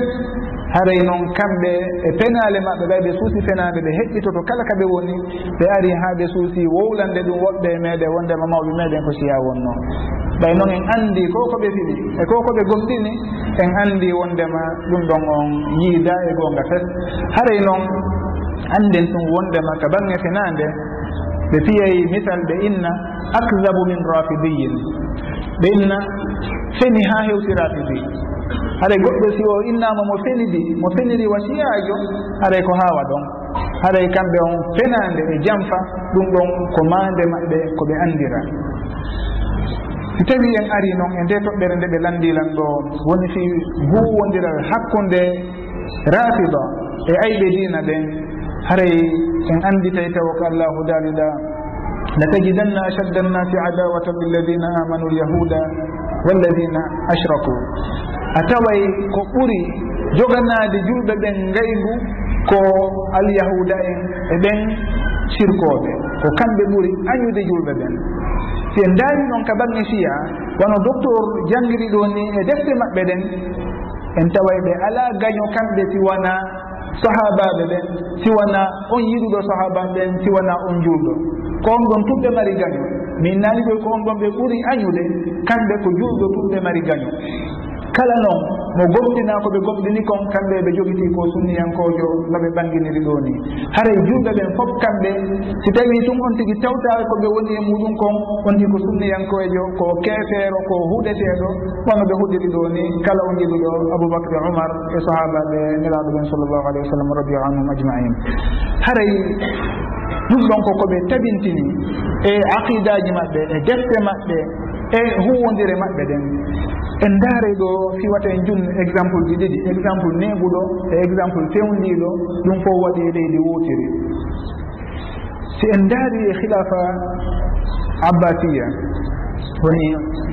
haray noon kamɓe e penale maɓɓe ɓay ɓe suusi fenade ɓe heƴƴitoto kala kaɓe woni ɓe ari ha ɓe suusi wowlande ɗum woɓɓe e meɗen wondema mawɓe meɗen ko siya wonno. Ɓay noon en anndi ko ko ɓe fiɗi e ko ko ɓe gomɗini en anndi wondema ɗum ɗon on yiida e gonga fes. Haray noon annden ɗum wondema ka bange fenande ɓe fiyay misal ɓe inna akdabu min rafidiyin ɓe inna feni ha hewti rafidi. haɗay goɗɗo si o innama mo felidi mo feliri wasiyajo. Haɗay ko hawa ɗon. Haɗay kamɓe on fenande e jamfa ɗum ɗon ko mande maɓɓe ko ɓe andira si tawi en ari noon e nde toɓɓere nde ɓe landilan ɗo woni fi buwodiral hakkunde rafida e ayɓe dina ɓen haray en anditay taw ko allahu dalila latajidanna ashadda annasi adawatan lilladina amanu lyahuda walladina ashraku. a taway ko ɓuri joganade julɓe ɓen ngaygu ko alyahuda en e ɓen sirkoɓe ko kamɓe ɓuri añude julɓe ɓen si en daari noon ka bange siya wono docteur janngiri ɗo ni e defte maɓɓe ɗen en taway ɓe ala gaño kamɓe si siwana sahabaɓe ɓen si siwana on yiɗuɗo sahabaɓe ɓen si siwana on julɗo ko on ɗon tuɓɓe mari gaño. Min naani ɓe ko on ɗon ɓe ɓuri añude kamɓe ko julɗo tuɓɓe mari gaño. kala noon mo gomɗina ko ɓe gomɗini kon kamɓe ɓe jogiti ko sunniyankojo noɓe ɓanginiri ɗo ni. Haray juuɓe ɓen fof kamɓe si tawi tun on tigi tawtawe koɓe woni e muɗum kon on tigi ko sunniyankojo ko keefeero ko huɗeteɗo wono ɓe huɗiri ɗo ni. Kala on jiɗuɗo aboubacre oumar e, e sahabaɓe nelaɗo ɓen sallllahu alayhi wa sallam radiou anhum ajmain. Haray ɗum ɗon ko koɓe tabintini e aqidaji maɓɓe e defte maɓɓe e huwodire maɓɓe ɗen en ndaare ɗo fiwata en junne exemple ji ɗiɗi. Exemple neɓuɗo e exemple fewndiɗo ɗum fof waɗi e leydi wootiri si en ndaari e khilafa abbasiya woni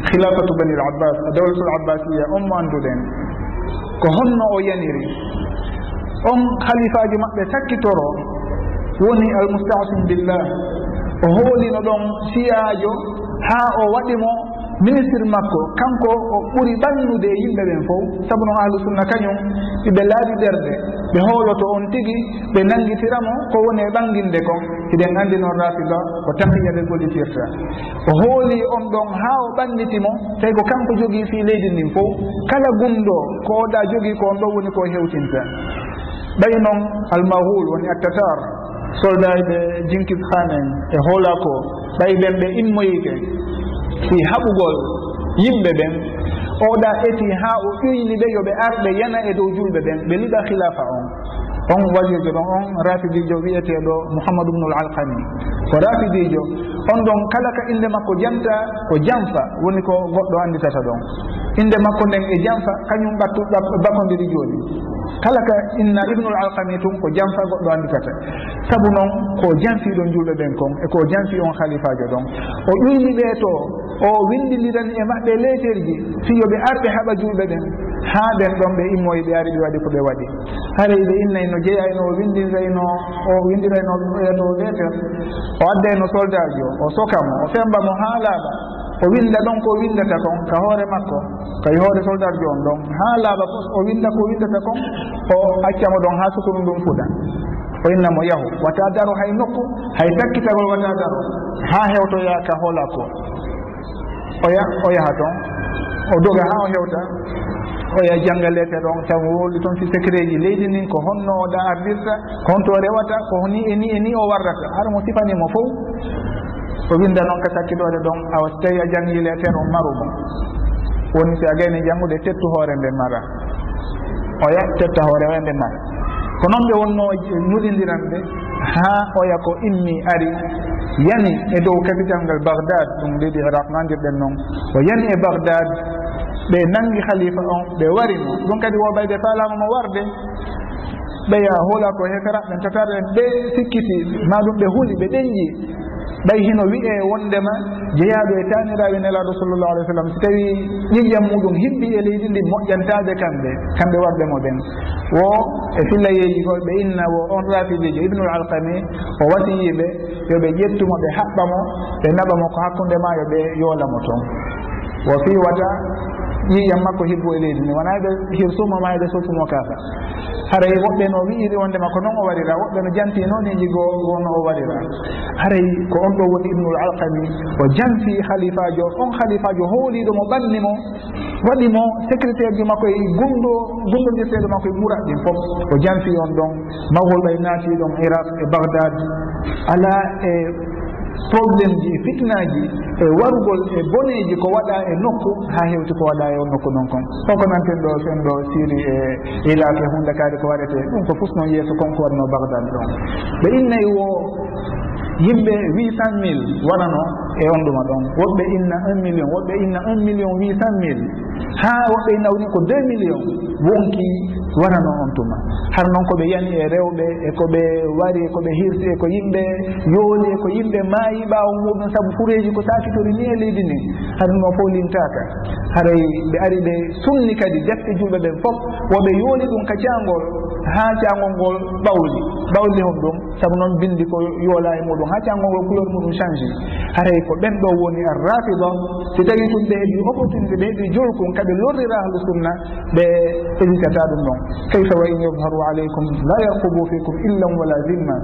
khilafatu banil abbas dawlatul abbasiya on mo annduɗen. Ko honno o yaniri. On khalifaji maɓɓe sakkitoro woni almustasim billah. O hoolino ɗon siyajo haa o waɗimo ministre makko kanko o ɓuri ɓannude e yimɓe ɓen fof. Sabu noon ahlu sunna kañum iɓe laaɓi ɓerde ɓe hooloto on tigi ɓe nangitiramo ko woni e ɓanginde kon. Hiɗen anndi noon rafida ko tahiya ɓe gollitirta. O hooli on ɗon haa o ɓannitimo tawi ko kanko jogii fii leydi ndin fof. Kala gumɗo ko oɗa jogii ko on ɗo woni ko hewtinta. Ɓay noon almahul woni attatar soldat ɓe jinkis han en e hoola ko ɓay ɓen ɓe immoyiɓe si haɓugol yimɓe ɓen. Oɗa eti ha o ƴuyni ɓe yoɓe arɓe yana e dow julɓe ɓen. Ɓe liɗa khilafa on. On wajirjo ɗon on rafidijo wiyeteɗo mouhamadou ubnul alkami ko rafidijo on ɗon kala ka inde makko janta ko janfa woni ko goɗɗo anditata ɗon. Inde makko nden e janfa kañum ɓattu bakodiri joni kala ka inna ibnul alkami tun ko janfa goɗɗo anditata sabu noon ko janfiiɗo julɓe ɓen kon e ko janfi on halifajo ɗon. O ƴuyni ɓee to o windiliran e maɓɓe leeterji fiyo ɓe arɓe haɓa julɓe ɓen haa ɓen ɗon ɓe immoyi ɓe ari ɓe waɗi ko ɓe waɗi. Hara ɓe innayno jeyayno o windirayno o windirayno ɓeeto leter o addayno soldat ji o o sokamo o fembamo haa laaɓa. o winda ɗon ko windata kon ka hoore makko. Kay hoore soldat jo on ɗon. Ha laaɓa fof o winda ko windata kon o accamo ɗon ha sukuru ndum fuɗa. O innamo yahu. Wata daro hay nokku hay dakkitagol wata daro. Ha hewtoya ka hoola ko. Oya o yaha toon o doga ha o hewta. Oya jangga lete ɗon taw wolli toon si secret ji. Leydi ndin ko honno oɗa ardirta ko honto rewata ko ni e ni e ni o warrata. Har mo sifanimo fof. o winda noon ka sakkiɗoɗe ɗon awa so tawi a jangguile feere e o marumo woni si a gayni janngude tettu hoore nde mara. Oya tetta hoore o nde mara. Ko noon ɓe wonno e nuɗidiran ɓe haa oya ko immi ari yani e dow capital ngal bagdad ɗum leydi iraq nandirɗen noon o yani e bagdad ɓe nangi halifa on ɓe warimo ɗum kadi wo ɓayde falama mo warde. Ɓeya hoola ko hefera ɓen tatata ɓe sikkiti ma ɗum ɓe huuli ɓe ɗenji ɓay hino wiye wondema jeeyaɗo e taniraɓe nelaɗo sallllahu alih w sallam so tawi ƴiƴƴam muɗum himɓi e leydi ndi moƴƴantade kamɓe kamɓe warɓe mo ɓen wo e fillayeji koɓe inna wo on rafidijo ibnul alkami o wasiyiɓe yoɓe ƴettumo ɓe haɓɓa mo ɓe naɓa mo ko hakkude ma yoɓe yoolamo toon. Wo fiwata ƴiƴam makko hibbo e leydi ndi. Wona e ɓe hirsuma ma e ɓe sotumo kasa haray woɓɓe no wiiri wonde ma ko noon o warira woɓɓe no janti e noon eji go wonno o warira haray ko on ɗo woni ibnul alkami o janti halifajo on halifajo hooliɗo mo ɓanni mo waɗi mo secrétaire ji makko e gumɗo gumɗodirteɗo makko e ɓurat ɗin foof o janti on ɗon mawhol ɓay naati ɗon iraq e bagdad ala e probléme ji fitnaji e warugol e boneji ko waɗa e nokku ha hewti ko waɗa e nokku noon kon. O nanten ɗo fen ɗo siri e ilake hunde kaari ko waɗete. Ɗum ko fusno yeeso konko waɗno bagdad ɗon. Ɓe innayi wo yimɓe huit cent mille waɗano e on ɗuma ɗon. Woɓɓe inna un million woɓɓe inna un million huit cent mille. Ha woɓɓe inna woni ko deux million wonki warano on tuma. Har noon koɓe yani e rewɓe e koɓe wari e koɓe hirti e ko yimɓe yooli e ko yimɓe maayi ɓaawo muɗum saabu fureji ko sakitori ni e leydi ndi. Haɗum o fof lintaka haray ɓe ari ɓe sunni kadi defte julɓe ɓen fof woɓe yooli ɗum ka cangol ha cagol ngol ɓawli ɓawli hon ɗum saabu noon bindi ko yoola e muɗum. Ha cagol ngol couleur muɗum change haray ko ɓen ɗo woni a rafida si tawi ɗum ɓe heeɓi opportunité ɓe heeɓi jolkum kaɓe lorrira ahlu sunna ɓe édicata ɗum ɗon kayfa wa in yadharu aleykum la yarkubu fikum illan wala zimma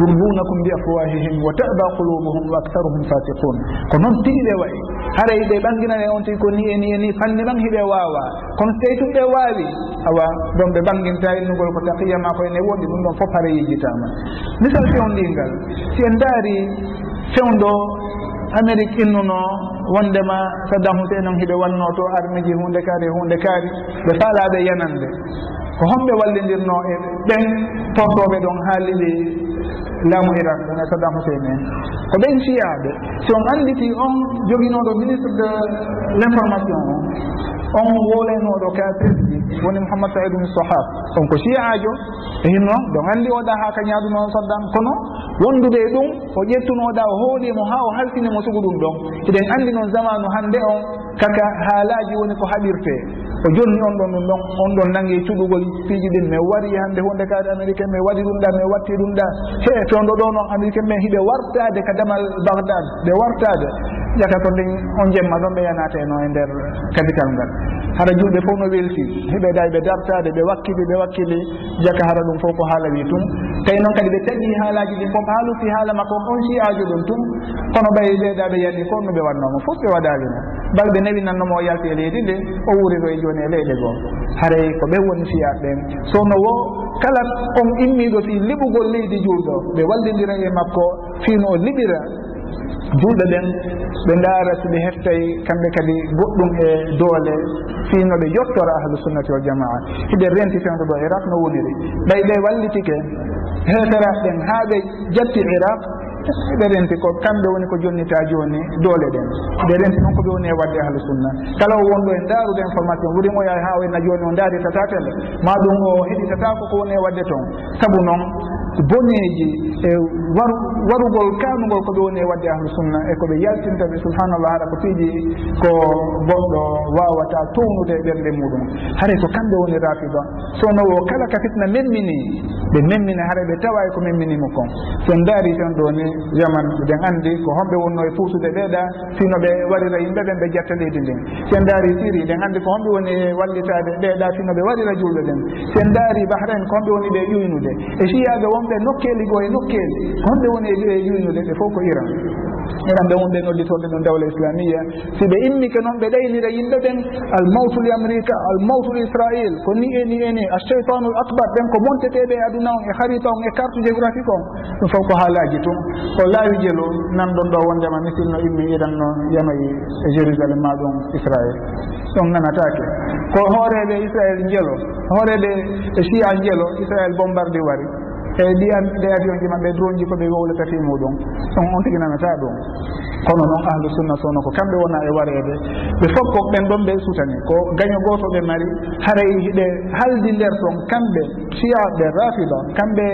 yurdunakum bi afwahihim wa taba qulubuhum wa actaruhum fasiqun ko noon tigi ɓe wayi haray ɓe ɓanginane on tigi ko ni e ni e ni fanni ɗon hiɓe wawa. Kono so tawi tum ɓe wawi awa ɗon ɓe ɓanginta innugol ko taqiya ma koyene woɗi ɗum ɗon fof hara yejjitama. Misal fewndingal si en daari fewndo amérique innuno wondema saddam hussein on hiɓe wanno to armiji hunde kaari hunde kaari ɓe faalaɓe yanande. ko homɓe wallidirno e ɓen tortoɓe ɗon haalili laamu irak wona e saddam huseyne en ko ɓen siyaɓe si on anditi on joguinoɗo ministre de l' information on on wolenoɗo kafirji woni mouhammad saidou min sohab on ko siyajo e hinno ɗon andi oɗa ha ka ñaaduno saddam. Kono wondude e ɗum o ƴettunoɗa o hoolimo ha o haltinimo sugu ɗum ɗon. Eɗen andi noon zamanu hande on kaka haalaji woni ko haɓirte. O jonni on ɗon ɗum ɗon on ɗon nangue cuɗugol piiji ɗin mi wari hannde hunde kaade américain mi waɗi ɗum ɗa mi watti ɗum ɗa. He toon ɗo noon américain min hiɓe wartade ka damal bagdad ɓe wartade ƴaka ko ndin on jemma ɗon ɓe yanate no e nder capital ngal. Hara julɓe fof no welti. Hiɓe day ɓe dartade ɓe wakkili ɓe wakkili. Jaka hara ɗum fof ko haala wi tum. Tawi noon kadi ɓe taƴi haalaji ɗin fof haaluti haala makko on siyajo ɗum tum. Kono ɓay ɓeeɗa ɓe yanni fof no ɓe watnomo fof ɓe waɗali noon balɗe nayi nannomo o yalti e leydi nde o wuriro e joni e leyɗe goo haray ko ɓen woni fiyaɓe ɓen sono wo kala on immiɗo fi liɓugol leydi juurɗo ɓe wallidira e makko fino o liɓira julɗo ɗen ɓe ndaara so ɓe heftay kamɓe kadi goɗɗum e doole fiino ɓe yottora ahlu sunnati wal jamaa. Hiɓe renti fewto ɗo iraq no woniri. Ɓay ɓe wallitike heeferaaɓe ɓen haa ɓe jatti iraq ɓe renti ko kamɓe woni ko jonnita joni doole ɗen. Ɓe renti noon ko ɓe woni e wadde ahlu sunna. Kala o wonɗo en daarude information wurin o yaha ha wenna joni o daaritata tele ma ɗum o heɗitata koko woni e wadde toon. Saabu noon boneji e warugol kanugol koɓe woni e wadde ahlu sunna e koɓe yaltinta ɓe subhanallah haɗa ko fiiji ko goɗɗo wawata townude e ɓerɗe muɗum. Haray ko kamɓe woni rafida sono o kala ka fitna memmini ɓe memmina haara ɓe tawa e ko memminimo kon son daari tan ɗo ni yaman eɗen andi ko homɓe wonno e puusude ɓeeɗa sino ɓe waɗira yimɓe ɓen ɓe jetta leydi ndin. Sen daari siri ɗen andi ko homɓe woni e wallitade ɓeeɗa sino ɓe waɗira julɓe ɓen sen daari bahrain ko homɓe woni ɓe ƴuynude e siyaɓe wonɓe nokkeeli goo e nokkeeli ko homɓe woni e, e ƴuynude ɓe fof ko iran. Iran ɓe wonɓe nodditorɓe ɗum dawla islamia si ɓe immike noon ɓe ɗaynira yimɓe ɓen almawtul américa almawtul israil ko ni e ni e ni e. alcheytanu l akbar ɓen ko monteteɓe e aduna on e harita on e carte géographique on. Ɗum fof ko haalaji tum ko laawi jelu nanɗon ɗo wondema misilno immi iɗanno yamayi e jérusalem ma ɗum israel. Ɗon nanatake ko hooreɓe israel jelo hooreɓe e siya jelo israel bombardi wari. eyyi ɗiyan ɗe avion ji maɓɓe drone ji koɓe wowlitati muɗum. Ɗum on tigui nanata ɗum. Kono noon ahlu sunna sowno ko kamɓe wona e wareede. Ɓe fof ko ɓen ɗon ɓe sutani. Ko gaño gooto ɓe mari haray ɓe haldi nder ton kamɓe siyaɓe rafida kamɓe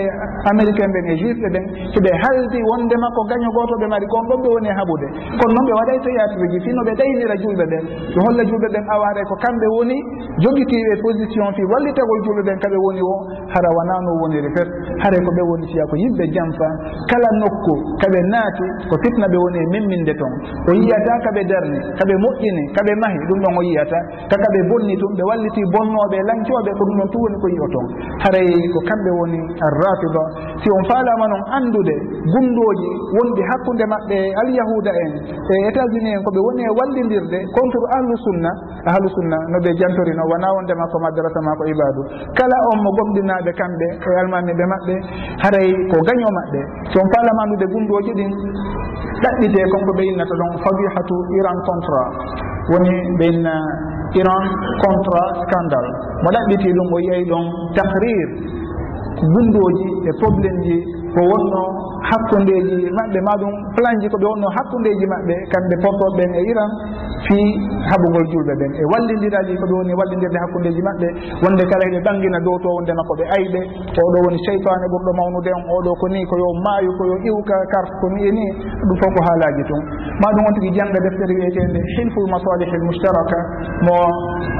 américain ɓen e juifɓe ɓen hiɓe haldi wondema ko gaño gooto ɓe mari kon ɗon ɓe woni e haɓude. Kono noon ɓe waɗay théâtre ji fino ɓe ɗaynira julɓe ɓen. Ɓe holla julɓe ɓen awaare ko kamɓe woni joguitiɓe position fi wallitagol julɓe ɓen kaɓe woni o hara wona no woniri fet haare ko ɓe woni fiya ko yimɓe jamfa kala nokku kaɓe naati ko fitna ɓe woni e memminde toon o yiyata kaɓe darni kaɓe moƴƴini kaɓe mahi ɗum ɗon o yiyata. Kakaɓe bonni tum ɓe walliti bonnoɓe lancoɓe ko ɗum ɗon tu woni ko yiyo toon haray ko kamɓe woni arrafida. Si on faalama noon andude gundoji wonɗi hakkude maɓɓe alyahuda en e états unis en koɓe woni e wallidirde contre ahlu sunna ahlu sunna no ɓe jantorino wona wondema ko madrasa ma ko ibadu kala on mo gomɗinaɓe kamɓe e almamiɓe maɓɓe haray ko gaño maɓɓe. So on paalama andude gundoji ɗin ɗaɓɓite konko ɓe innata ɗon fadihatu iran contrat. Woni ɓe inna iran contrat scandal. Mo ɗaɓɓiti ɗum o yiyay ɗon tahrir. Gundoji e probléme ji ko wonno hakkundeji maɓɓe. Maɗum plan ji ko ɓe wonno hakkundeji maɓɓe kamɓe portoɓe ɓen e iran. fii haɓugol julɓe ɓen. E wallidiraji ko ɓe woni wallidirde hakkundeji maɓɓe wonde kala heɓe ɓangina dow to wondema koɓe ayɓe oɗo woni cheytane ɓurɗo mawnude on oɗo ko ni ko yo maayo ko yo iwka carte ko ni e ni ɗum fof ko haalaji tun. Ma ɗum won tigui jangga deftere wiyetede hilful masalih l mustaraka mo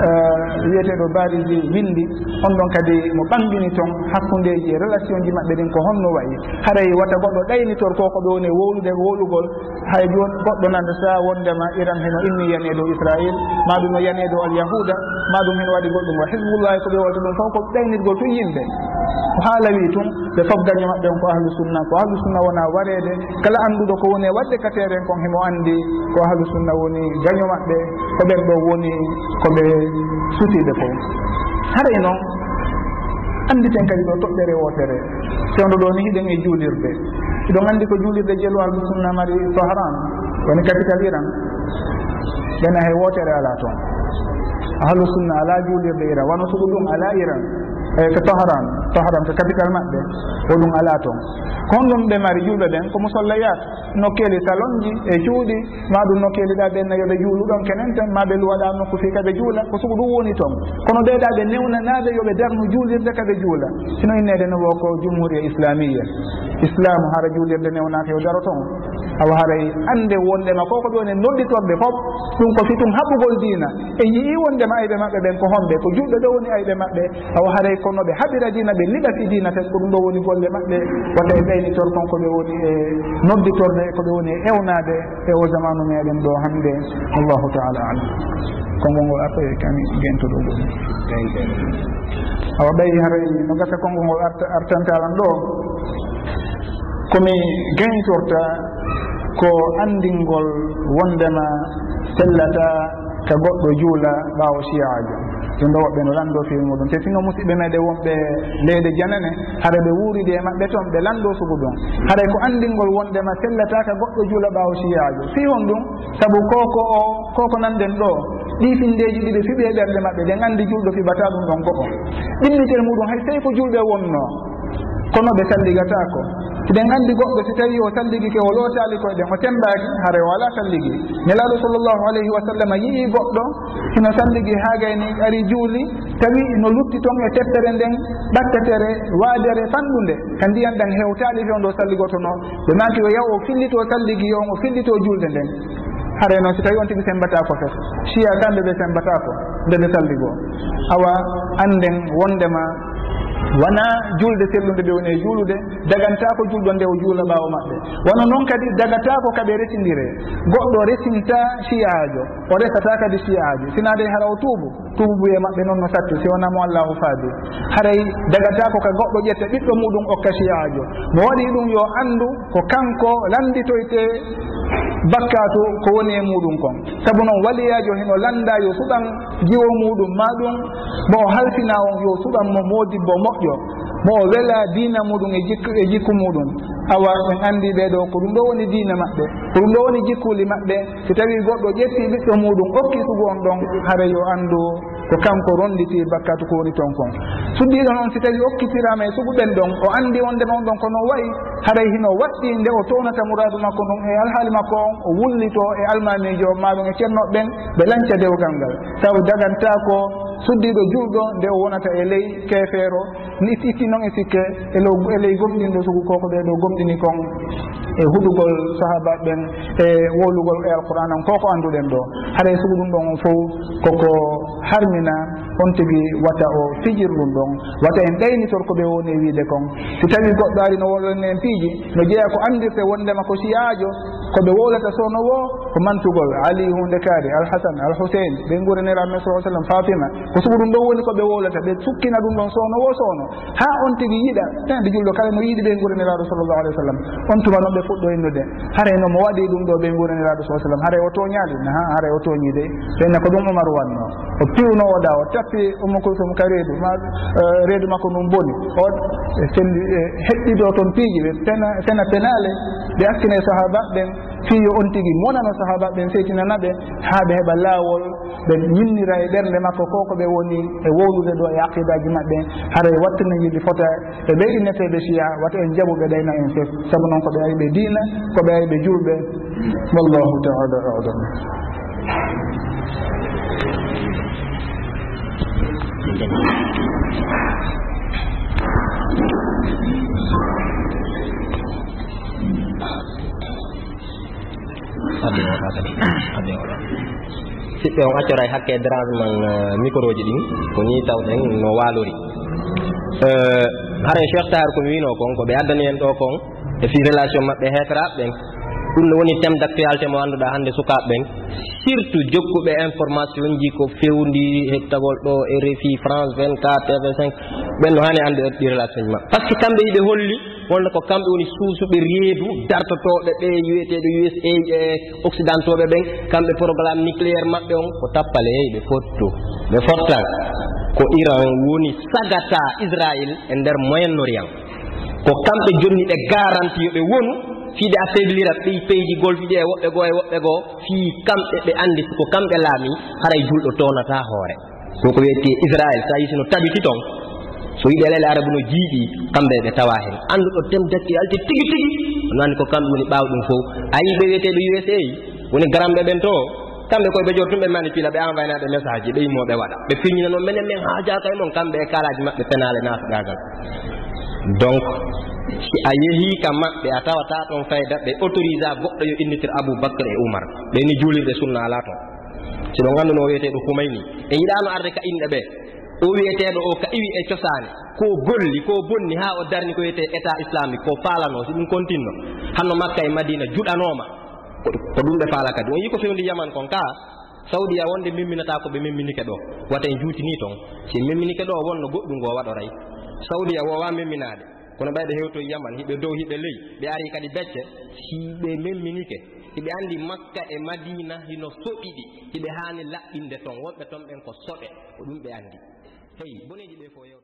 eh, wiyeteɗo bariji windi. On ɗon kadi mo ɓangini toon hakkundeji e relation ji maɓɓe ɗin ko honno wayi. Haray wata goɗɗo ɗaynitor ko koɓe woni wowlude wowlugol hay joni goɗɗo nanda sa wondema iran heno inniya yane dow israil ma ɗum yane yani dow alyahuda ma ɗum hen waɗi goɗɗum o hizbullahi koɓe wolta ɗum fof ko ɓeynitgol tun yimɓe. Ko haala wi tun ɓe fof gaño maɓɓe on ko ahlu sunna ko ahlu sunna wona warede kala annduɗo ko woni e waɗde kateren kon himo andi ko ahlu sunna woni gaño maɓɓe ko ɓen ɗo woni koɓe sutiɓe ko haray e noon annditen kadi ɗo toɓɓere wotere sewdo ɗo ni hiɗen e juulirde. Iɗon anndi ko juulirde jelu sunna mari soharan woni capital iran. ɓena hay wotere ala toon. Ahlu sunna ala juulirɗe iran wono sugo ɗum ala iran. Eh, eyi ko toharam toharam ko capital maɓɓe hoɗum ala toon honɗum ɓe mari julɓe ɓen ko musollayat salon ji e cuuɗi ma ɗum nokkeeliɗa ɓenna yoɓe juuluɗon kenen tan ma ɓe luwaɗa nokku fi kaɓe juula ko sugu ɗum woni toon kono ɓeeɗa ɓe newnanaɓe yoɓe darnu juulirde kaɓe juula. Sino innede no wo ko jumhuria islamia islamu hara juulirde newnaka yo daro toon awa haray annde wondema ko ko ɓe woni nodditorɓe fof ɗum ko fitum haɓɓugol diina. E yii wondema ayɓe maɓɓe ɓen ko homɓe ko julɓe ɗo woni ayɓe maɓɓe. Awa haray kono ɓe haɓira dina ɓe liɓat e dina tan ko ɗum ɗo woni golle maɓɓe. Wata e ɓeynitor kon koɓe woni e nodditorde e koɓe woni e ewnade e o zamanu meɗen ɗo hannde. Allahu taala alam. Konngol ngol arta e kami gentoɗo goɗum awa ɓayi haray no gasa konngol ngol artantalan ɗo komi gaytorta ko andingol wondema sellata ka goɗɗo juula ɓaawo siyaajo jonno woɓɓe no lanndo fewi muɗum. Te sino musidɓe meɗen wonɓe leyde janane haɗa ɓe wuuride e maɓɓe toon ɓe lanndo sugu ɗum. Haɗay ko anndingol wondema sellataka goɗɗo juula ɓaawo siyajo fii hon ɗum sabu koko o koko nannden ɗo ɗi findeji ɗiɗi fiɓe e ɓerɗe maɓɓe ɗen anndi julɗo fiɓata ɗum ɗon go'o. Ɗimmitel muɗum hay sey ko julɓe wonno kono ɓe salligata ko eɗen andi goɗɗo si tawi o salligike o lootali koyeɗen o tembaki hare o ala salligi nelaɗo sallllahu alayhi wa sallam yii goɗɗo hino salligi ha gayni ari juuli tawi no lutti toon e teppere nden ɓattatere waadere fanɗude ka ndiyan ɗan hewtali fewndo salligotono ɓe maki o yaw o fillito salligi on o fillito julde nden. Hare noon si tawi on tigi sembata ko fes siya kamɓe ɓe sembatako nde ɓe salligo awa anden wondema wona julde sellude ɓe woni e juulude dagantako julɗo nde o juula ɓaawo maɓɓe. Wono noon kadi dagatako kaɓe resindire. Goɗɗo resinta siyajo o resata kadi siyaji sinade hara o tuubu tuubu buye maɓɓe noon no satti si wonamo allah o faadi haray dagatako ka goɗɗo ƴetta ɓiɗɗo muɗum okka siyajo mo waɗi ɗum yo anndu ko kanko landitoyte bakkatu ko woni e muɗum kon. Saabu noon waliyajo heno landa yo suɓan jiwo muɗum ma ɗum mo o halfina on yo suɓan mo modibbo moƴƴo mo o wela diina muɗum e jikku e jikku muɗum. Awa en andi ɓeɗo ko ɗum ɗo woni diina maɓɓe ko ɗum ɗo woni jikkuli maɓɓe. So tawi goɗɗo ƴetti ɓiɗɗo muɗum okki sugu on ɗon hara yo anndu ko kanko ronditi bakkatu ko woni ton kon suddiɗo noon si tawi okkitirama e suguɓen ɗon o andi wonde ma on ɗon kono wayi haray hino waɗɗi nde o townata mouradu makko ɗum e alhaali makko on o wullito e almamijo maɗum e ceernoɓeɓen ɓe lanca dewgal ngal. Taw daganta ko suddiɗo julɗo nde o wonata e ley keefeero ni itti noon e sikke elo e ley gomɗinɗo sugu koko ko ɓeɗo gomɗini kon e huɗugol sahabaɓe ɓen e wolugol e alqouran on koko anduɗen ɗo haɗa e sugu ɗum ɗon on fof koko harmi famina on tigi wata o fijir ɗum ɗon. Wata en ɗaynitor ko ɓe woni e wiide kon. Si tawi goɗɗo ari no wolani piiji no jeeya ko andirte wondema ko siyajo koɓe wowlata sowno wo ko mantugol ali hunde kaari alhasan alhusain ɓe guuraniraɓe sa sallam fatima. Ko sugu ɗum ɗon woni koɓe wowlata ɓe sukkina ɗum ɗon sowno wo sowno. Ha on tigui yiiɗa tande julɗo kala no yiiɗi ɓe guuraniraɗo sallllahu alih w sallam on tuma noon ɓe fuɗɗo innude haray no mo waɗi ɗum ɗo ɓe guuraniraɗo sa sallam haray o toñaali ha haray o toñide ɓenne ko ɗum omar wanno. O piwno ɗa o tappi ummu kulsum ka reedu ma e, reedu makko ɗum boni o e, selli e, heɗɗido toon piiji ɓe pena fena penale ɓe akkine sahaba ɓen fiyo on tigi. Monano sahaba ɓen seytinana ɓe ha ɓe heɓa laawol ɓe ñinnira e ɓernde makko ko ko ɓe woni e wowlude ɗo e aqidaji maɓɓe. Haray e wattana yimɓe fota e ɓe inneteɓe siya wata en jaɓuɓe ɗayna en fef. Saabu noon ko ɓe ari diina ko ɓe ari ɓe julɓe wallahu taala alam. Thank you. hadde o tata hadde oɗo siɓɓe on accora e hakke dérangement uh, micro ji ɗin ko ni tawɗen no waalori uh, haren cheikh tahar komi wino kon ko ɓe addani en ɗo kon e fi relation maɓɓe hetraɓe ɓen. Ɗum ne woni thème d' actualité mo annduɗa hannde sukaɓe ɓen. Surtout jokkuɓe information ji ko fewndi hettagol ɗo rfi france 24 tv5 ɓen no hani annde ɗi relation ji maɓɓe. Par ce que kamɓe yiɓe holli wonno ko kamɓe woni suusuɓe reedu dartotoɓe ɓe wiyeteɗo usa e occidentoɓe ɓen kamɓe programme nucléaire maɓɓe on ko tappale hey ɓe fotto ɓe fottan ko iran woni sagata israil e nder moyen norient ko kamɓe jonni ɓe garanti yoɓe wonu fiiɗe affaiblira ɓey peydi golfiɗi e woɓɓe goo e woɓɓe goo fii kamɓe ɓe anndi ko kamɓe laami haray julɗo toonata hoore. Ɗum ko wiyete israil so a yisino tabiti toon so yiɗi alal e arabu no jiiɗi kamɓe ɓe tawa hen. Annduɗo tem dakki alti tigi tigi. Ono anndi ko kamɓe woni ɓaaw ɗum fof. A yii ɓe wiyeteɓe usa woni garamɓe ɓen to kamɓe koyeɓe jooɗi ɗum ɓe manipula ɓe envoynaɓe message ji ɓe yimmoɓe waɗa. Ɓe fiñinano minen min haajaka e moon kamɓe e kalaji maɓɓe penale nafaɗagal donc si a yeehi ka maɓɓe a tawata toon fayda ɓe autorisa goɗɗo yo innitir aboubacre e oumar. Ɓeni juulirɗe sunna ala toon. Si ɗo ngannduno wiyeteɗo humayni e yiɗano arde ka inɗe ɓe. o wiyeteɗo o ka iwi e cosaani ko golli ko bonni ha o darni ko wiyete état islamique ko faalano si ɗum continno hanno makka e madina juɗanoma. Ko ɗum ɓe faala kadi. On yi ko fewndi yaman kon ka sawdiya wonde mimminata ko ɓe mimminike ɗo. Wata en juutini toon si mimminike ɗo wonno goɗɗum ngo waɗoray. Sawdiya wowa mimminade. Kono ɓayɗo hewto yaman hiɓe dow hiɓe ley ɓe ari kadi becce si ɓe mimminike hiɓe anndi makka e madina hino soɓiɗi hiɓe haani laɓɓinde toon wonɓe toon ɓen ko soɓe ko ɗum ɓe anndi. tawi boneji ɗe fof yew